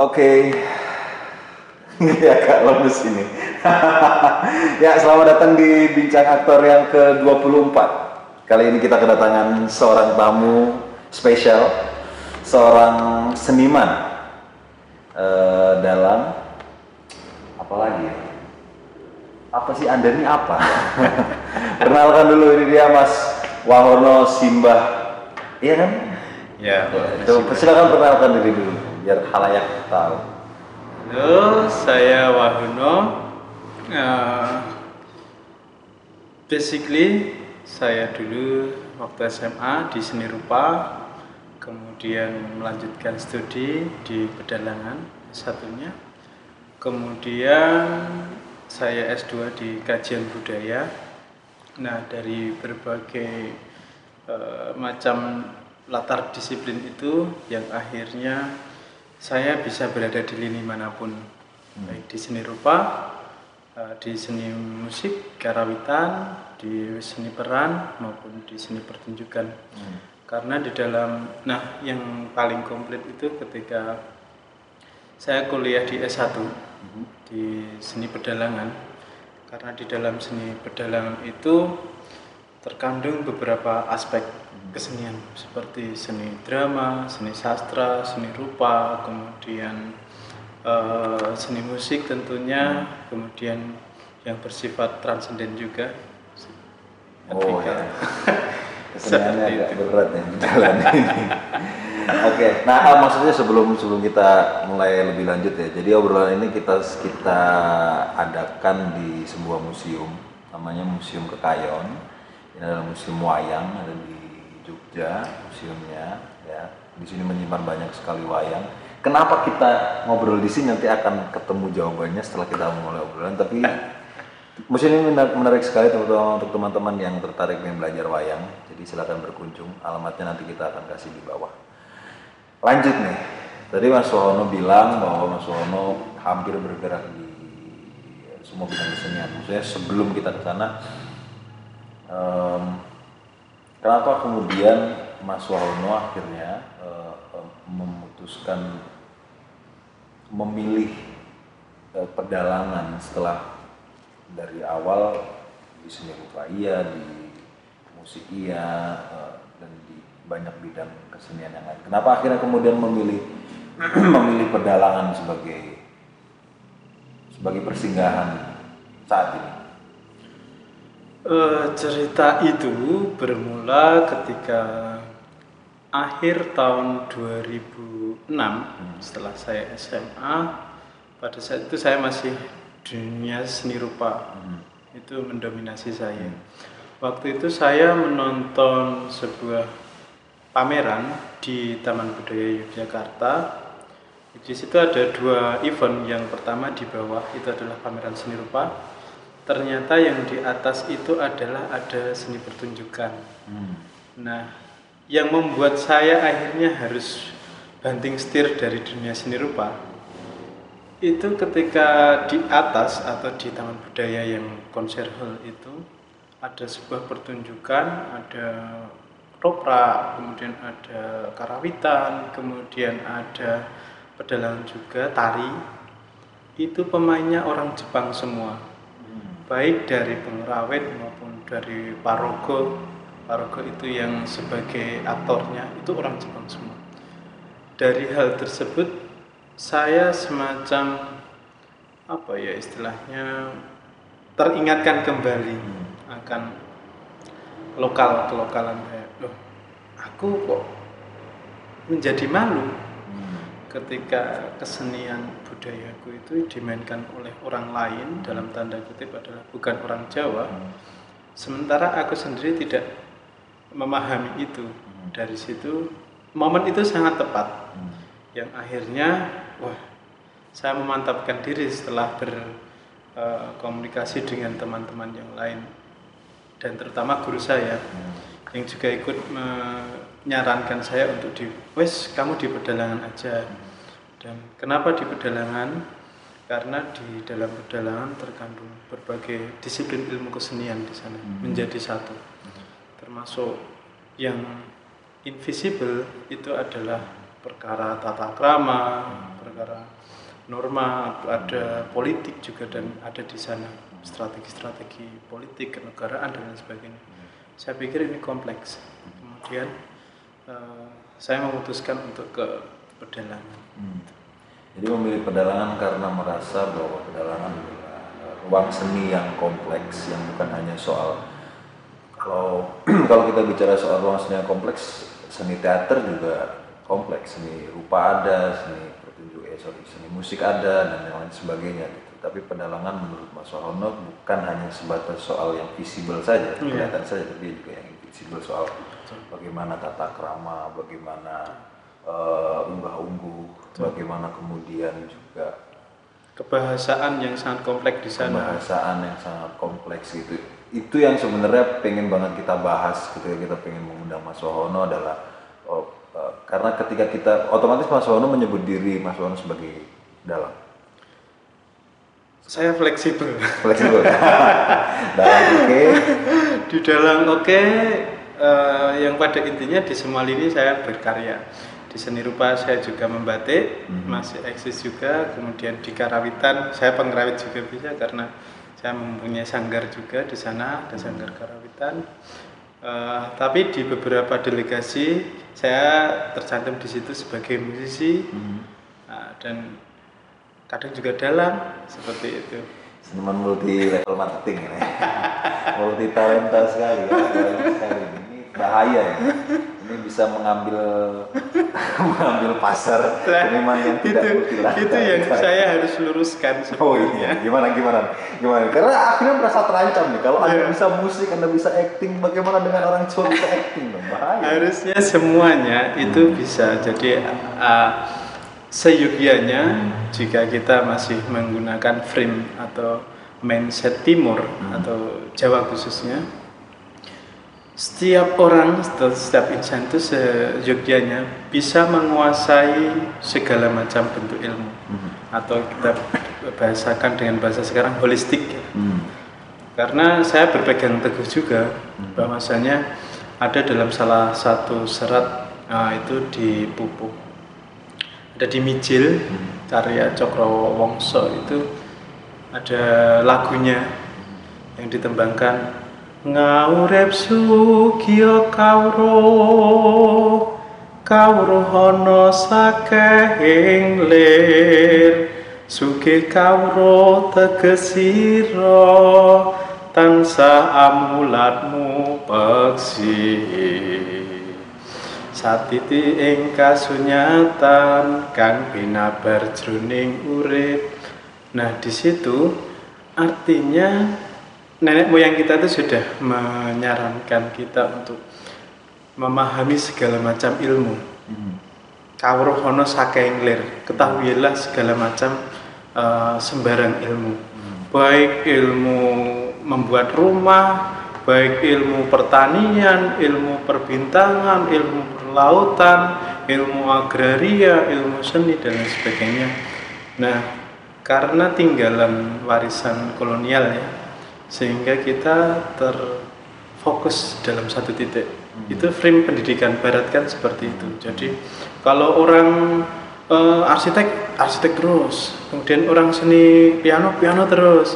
Oke. ya agak lemes ini. ya, selamat datang di Bincang Aktor yang ke-24. Kali ini kita kedatangan seorang tamu spesial, seorang seniman eh, dalam apa lagi ya? Apa sih Anda ini apa? Perkenalkan dulu ini dia Mas Wahono Simbah. Iya kan? Ya, Itu silakan perkenalkan diri dulu biar halayak tahu. Halo, saya Wahuno. Eh, basically, saya dulu waktu SMA di seni rupa, kemudian melanjutkan studi di pedalangan satunya. Kemudian saya S2 di kajian budaya. Nah, dari berbagai eh, macam latar disiplin itu yang akhirnya saya bisa berada di lini mana pun, baik di seni rupa, eh, di seni musik, karawitan, di seni peran maupun di seni pertunjukan. Karena di dalam, nah yang paling komplit itu ketika saya kuliah di S1 di seni pedalangan. Karena di dalam seni pedalangan itu terkandung beberapa aspek kesenian seperti seni drama, seni sastra, seni rupa, kemudian eh, seni musik tentunya, kemudian yang bersifat transenden juga. Oh ya. Keseniannya agak itu. berat ya jalan ini. Oke, nah ah, maksudnya sebelum sebelum kita mulai lebih lanjut ya. Jadi obrolan ini kita kita adakan di sebuah museum, namanya Museum Kekayon. Ini adalah museum wayang ada di Jogja, museumnya ya. Di sini menyimpan banyak sekali wayang. Kenapa kita ngobrol di sini nanti akan ketemu jawabannya setelah kita mulai obrolan. Tapi Museum ini menarik, menarik sekali terutama untuk teman-teman yang tertarik ingin belajar wayang. Jadi silakan berkunjung. Alamatnya nanti kita akan kasih di bawah. Lanjut nih. Tadi Mas Wono bilang bahwa Mas Wono hampir bergerak di semua bidang kesenian. Maksudnya sebelum kita ke sana, em, kenapa kemudian Mas Wono akhirnya em, memutuskan memilih eh, pedalangan setelah dari awal di seni rupa iya, di musik iya, eh, dan di banyak bidang kesenian yang lain. Kenapa akhirnya kemudian memilih memilih pedalangan sebagai sebagai persinggahan saat ini? Eh, cerita itu bermula ketika akhir tahun 2006 setelah saya SMA pada saat itu saya masih dunia seni rupa. Itu mendominasi saya. Waktu itu saya menonton sebuah pameran di Taman Budaya Yogyakarta. Di situ ada dua event. Yang pertama di bawah itu adalah pameran seni rupa ternyata yang di atas itu adalah ada seni pertunjukan. Nah, yang membuat saya akhirnya harus banting setir dari dunia seni rupa itu ketika di atas atau di taman budaya yang konser hall itu ada sebuah pertunjukan, ada roprak, kemudian ada karawitan, kemudian ada pedalangan juga tari. Itu pemainnya orang Jepang semua baik dari pengrawit maupun dari parogo. Parogo itu yang sebagai aktornya itu orang Jepang semua. Dari hal tersebut saya semacam apa ya istilahnya teringatkan kembali akan lokal kelokalan saya. Loh aku kok menjadi malu ketika kesenian budayaku itu dimainkan oleh orang lain dalam tanda kutip adalah bukan orang Jawa sementara aku sendiri tidak memahami itu. Dari situ momen itu sangat tepat yang akhirnya wah saya memantapkan diri setelah berkomunikasi dengan teman-teman yang lain dan terutama guru saya yang juga ikut menyarankan saya untuk di wes kamu di pedalangan aja. Dan kenapa di pedalangan karena di dalam pedalangan terkandung berbagai disiplin ilmu kesenian di sana menjadi satu. Termasuk yang invisible itu adalah perkara tata krama, perkara norma, ada politik juga dan ada di sana strategi-strategi politik kenegaraan dan lain sebagainya. Saya pikir ini kompleks. Kemudian eh, saya memutuskan untuk ke pedalangan. Hmm. Jadi memilih pedalangan karena merasa bahwa pedalangan adalah ruang seni yang kompleks yang bukan hanya soal kalau kalau kita bicara soal ruang seni yang kompleks, seni teater juga kompleks, seni rupa ada, seni pertunjuk eh sorry, seni musik ada dan yang lain sebagainya gitu. Tapi pedalangan menurut Mas Wahono bukan hanya sebatas soal yang visible saja, Iya. kelihatan saja, tapi juga yang invisible soal bagaimana tata krama, bagaimana eh, unggah-ungguh, bagaimana kemudian juga Kebahasaan yang sangat kompleks di sana. pembahasan yang sangat kompleks gitu. Itu yang sebenarnya pengen banget kita bahas ketika kita pengen mengundang Mas Wahono adalah oh, eh, karena ketika kita otomatis Mas Wahono menyebut diri Mas Wahono sebagai dalang Saya fleksibel. fleksibel dalang oke di dalam oke eh, yang pada intinya di semua lini saya berkarya. Di seni rupa saya juga membatik masih eksis juga kemudian di karawitan saya pengrawit juga bisa karena saya mempunyai sanggar juga di sana ada sanggar karawitan. Eh, tapi di beberapa delegasi saya tercantum di situ sebagai musisi. Nah, dan kadang juga dalang seperti itu. Seniman multi level marketing ini. Multi talenta sekali ya sekali ini bahaya ya ini bisa mengambil mengambil pasar seniman yang tidak itu itu yang saya harus luruskan Oh sebenarnya. iya, gimana gimana gimana? Karena akhirnya merasa terancam nih. Kalau anda Iya. bisa musik, anda bisa acting, bagaimana dengan orang tua bisa acting? Bahaya. harusnya semuanya itu bisa jadi uh, seyogianya jika kita masih menggunakan frame atau mindset timur atau Jawa khususnya setiap orang setiap insan itu seyogianya bisa menguasai segala macam bentuk ilmu. Atau kita bahasakan dengan bahasa sekarang holistik. Ya. Hmm. Karena saya berpegang teguh juga bahwasanya ada dalam salah satu serat nah, itu di pupuk. Ada di Mijil karya Cokro Wongso itu ada lagunya yang ditembangkan ngaurep sugiya kawro kawruh ana sakehing lir. Sugih kawruh tegesira tansah amulatmu peksi. Satiti ing kasunyatan kang binabar jroning urip. Nah di situ artinya nenek moyang kita itu sudah menyarankan kita untuk memahami segala macam ilmu. Hmm. kawruh ana saking lir ketahuilah segala macam eh, sembarang ilmu. Baik ilmu membuat rumah baik ilmu pertanian ilmu perbintangan ilmu perlautan ilmu agraria ilmu seni dan lain sebagainya. Nah karena tinggalan warisan kolonial ya sehingga kita terfokus dalam satu titik. Itu frame pendidikan barat kan seperti itu. Jadi kalau orang eh, arsitek arsitek terus. Kemudian orang seni piano piano terus.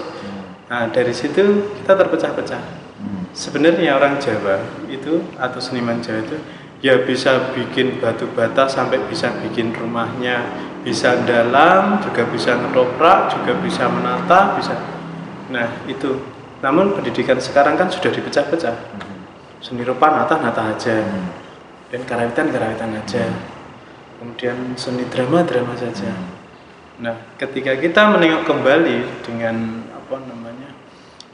Nah dari situ kita terpecah-pecah. Hmm. sebenarnya orang Jawa itu atau seniman Jawa itu ya bisa bikin batu bata sampai bisa bikin rumahnya. Bisa dalam juga bisa ngeroprak juga bisa menata bisa. Nah itu namun pendidikan sekarang kan sudah dipecah-pecah. Seni rupa nata nata aja. Dan karawitan karawitan aja. Kemudian seni drama drama saja. Nah ketika kita menengok kembali dengan apa namanya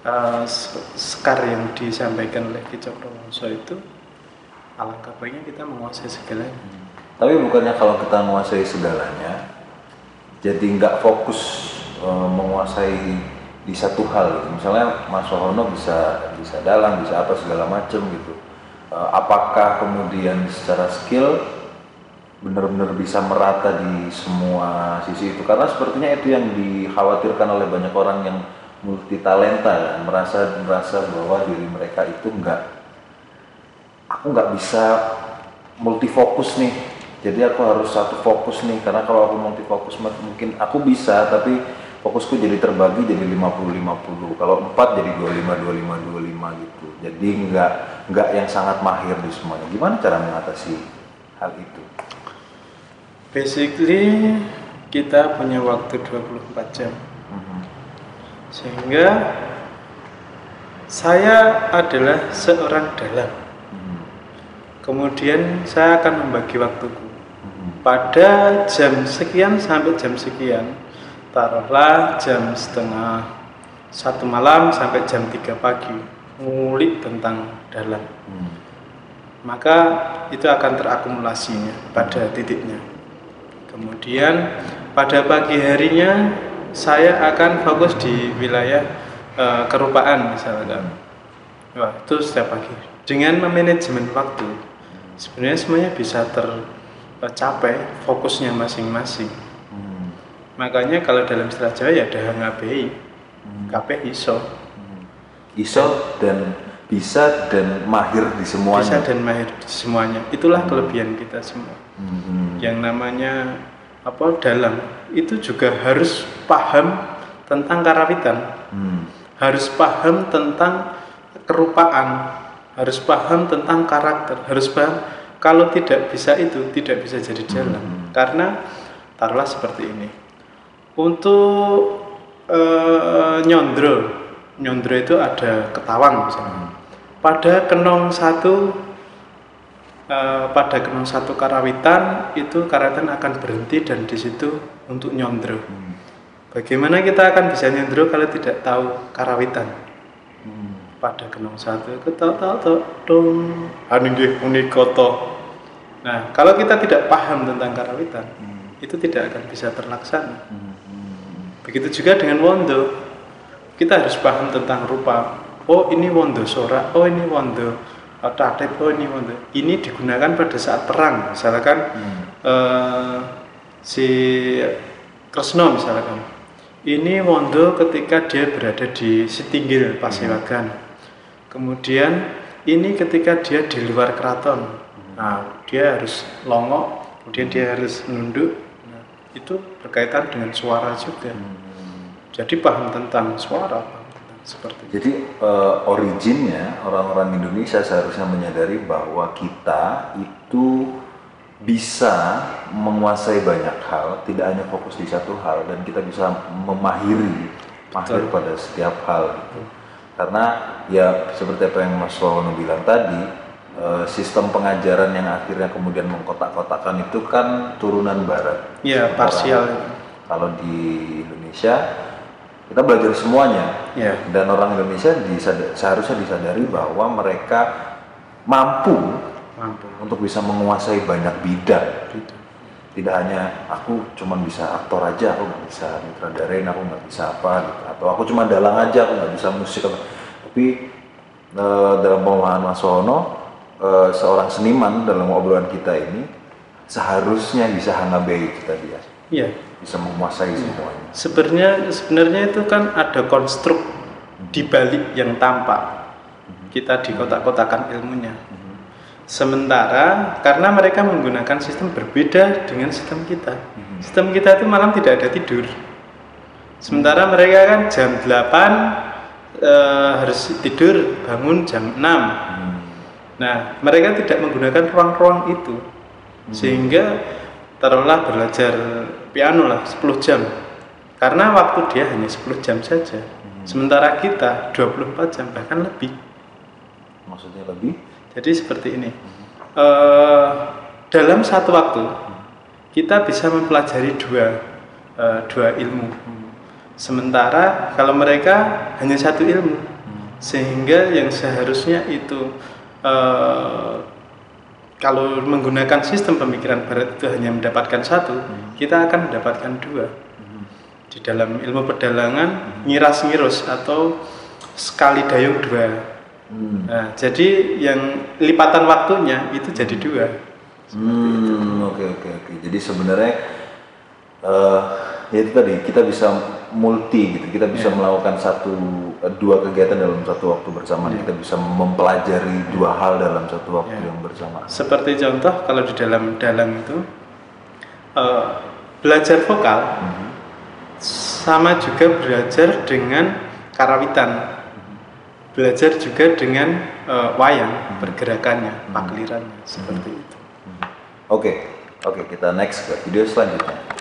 eh, s- sekar yang disampaikan oleh Ki Cokrowoso itu alangkah baiknya kita menguasai segalanya. Tapi bukannya kalau kita menguasai segalanya, jadi nggak fokus eh, menguasai di satu hal. Gitu. Misalnya Mas Wahono bisa bisa dalang, bisa apa segala macam gitu. Eh, apakah kemudian secara skill benar-benar bisa merata di semua sisi itu? Karena sepertinya itu yang dikhawatirkan oleh banyak orang yang multi talenta, kan? merasa merasa bahwa diri mereka itu nggak aku nggak bisa multifokus nih Jadi aku harus satu fokus nih karena kalau aku multi fokus mungkin aku bisa tapi fokusku jadi terbagi jadi 50-50 kalau 4 jadi 25-25-25 gitu. Jadi nggak nggak yang sangat mahir di semuanya. Gimana cara mengatasi hal itu? Basically kita punya waktu 24 jam. Mhm. sehingga saya adalah seorang dalang. Mhm. kemudian saya akan membagi waktuku. Mhm. pada jam sekian sampai jam sekian taruhlah jam setengah satu malam sampai jam 3 pagi. Ngulik tentang dalam Mhm. maka itu akan terakumulasinya pada titiknya. Kemudian pada pagi harinya saya akan fokus di wilayah eh, kerupaan misalkan wah itu setiap pagi. Dengan memanajemen waktu. Sebenarnya semuanya bisa tercapai fokusnya masing-masing. Makanya kalau dalam istilah Jawa ya dahang ngabehi Hmm. kabeh iso. Mhm. Iso dan bisa dan mahir di bisa semuanya dan mahir di semuanya. Itulah kelebihan kita semua. Mhm. yang namanya apa dalam itu juga harus paham tentang karawitan. Harus paham tentang kerupaan. Harus paham tentang karakter. Harus paham kalau tidak bisa itu tidak bisa jadi jalan Hmm. karena taruhlah seperti ini untuk eh, nyondro nyondro itu ada ketawang misalnya pada kenong satu eh, pada kenong satu karawitan itu karawitan akan berhenti dan di situ untuk nyondro Mhm. bagaimana kita akan bisa nyondro kalau tidak tahu karawitan Mhm. pada kenong satu ketok tok dong aningge unikoto nah kalau kita tidak paham tentang karawitan Mhm. itu tidak akan bisa terlaksana Mhm. Begitu juga dengan wondo. Kita harus paham tentang rupa. Oh ini wondo sora. Oh ini wondo eh, tatep oh ini wondo. Ini digunakan pada saat perang misalkan Mhm. eh, si Kresno misalkan. Ini Wondo ketika dia berada di Sitinggil Pasewagan kemudian ini ketika dia di luar keraton. Nah dia harus longok kemudian dia harus nunduk itu berkaitan dengan suara juga jadi paham tentang suara paham tentang seperti itu Jadi eh, originnya orang-orang Indonesia seharusnya menyadari bahwa kita itu bisa menguasai banyak hal, tidak hanya fokus di satu hal dan kita bisa memahiri mahir Betul. pada setiap hal gitu. Karena ya seperti apa yang Mas Wawono bilang tadi, eh, sistem pengajaran yang akhirnya kemudian mengkotak-kotakan itu kan turunan barat. ya parsial Kalau di Indonesia kita belajar semuanya. Ya dan orang Indonesia disada- seharusnya disadari bahwa mereka mampu mampu. untuk bisa menguasai banyak bidang. Gitu. tidak hanya aku cuman bisa aktor aja aku nggak bisa nyutradarain aku nggak bisa apa gitu. Atau aku cuma dalang aja aku nggak bisa musik tapi eh, dalam pemahaman Mas Wono eh, seorang seniman dalam obrolan kita ini seharusnya bisa hangabei kita dia iya bisa menguasai semuanya Sebenarnya sebenarnya itu kan ada konstruk di balik yang tampak. Kita di kotak-kotakan ilmunya. Sementara karena mereka menggunakan sistem berbeda dengan sistem kita. Sistem kita itu malam tidak ada tidur. Sementara mereka kan jam 8 eh, harus tidur, bangun jam 6. Nah, mereka tidak menggunakan ruang-ruang itu. Sehingga taruhlah belajar piano lah 10 jam. Karena waktu dia hanya 10 jam saja. Sementara kita 24 jam bahkan lebih. maksudnya lebih Jadi seperti ini. Eh, dalam satu waktu kita bisa mempelajari dua eh, dua ilmu. Sementara kalau mereka hanya satu ilmu, sehingga yang seharusnya itu eh, kalau menggunakan sistem pemikiran barat itu hanya mendapatkan satu, kita akan mendapatkan dua. Di dalam ilmu pedalangan ngiras ngirus atau sekali dayung dua. Hmm. Nah, jadi yang lipatan waktunya itu jadi dua. Hmm, oke oke oke. Jadi sebenarnya eh ya itu tadi kita bisa multi gitu. Kita bisa melakukan satu eh, dua kegiatan dalam satu waktu bersamaan. Kita bisa mempelajari dua hal dalam satu waktu Iya. yang bersamaan. Seperti contoh kalau di dalam dalang itu eh, belajar vokal sama juga belajar dengan karawitan. Belajar juga dengan eh, wayang pergerakannya, paklirannya seperti itu. Oke, oke kita next ke video selanjutnya.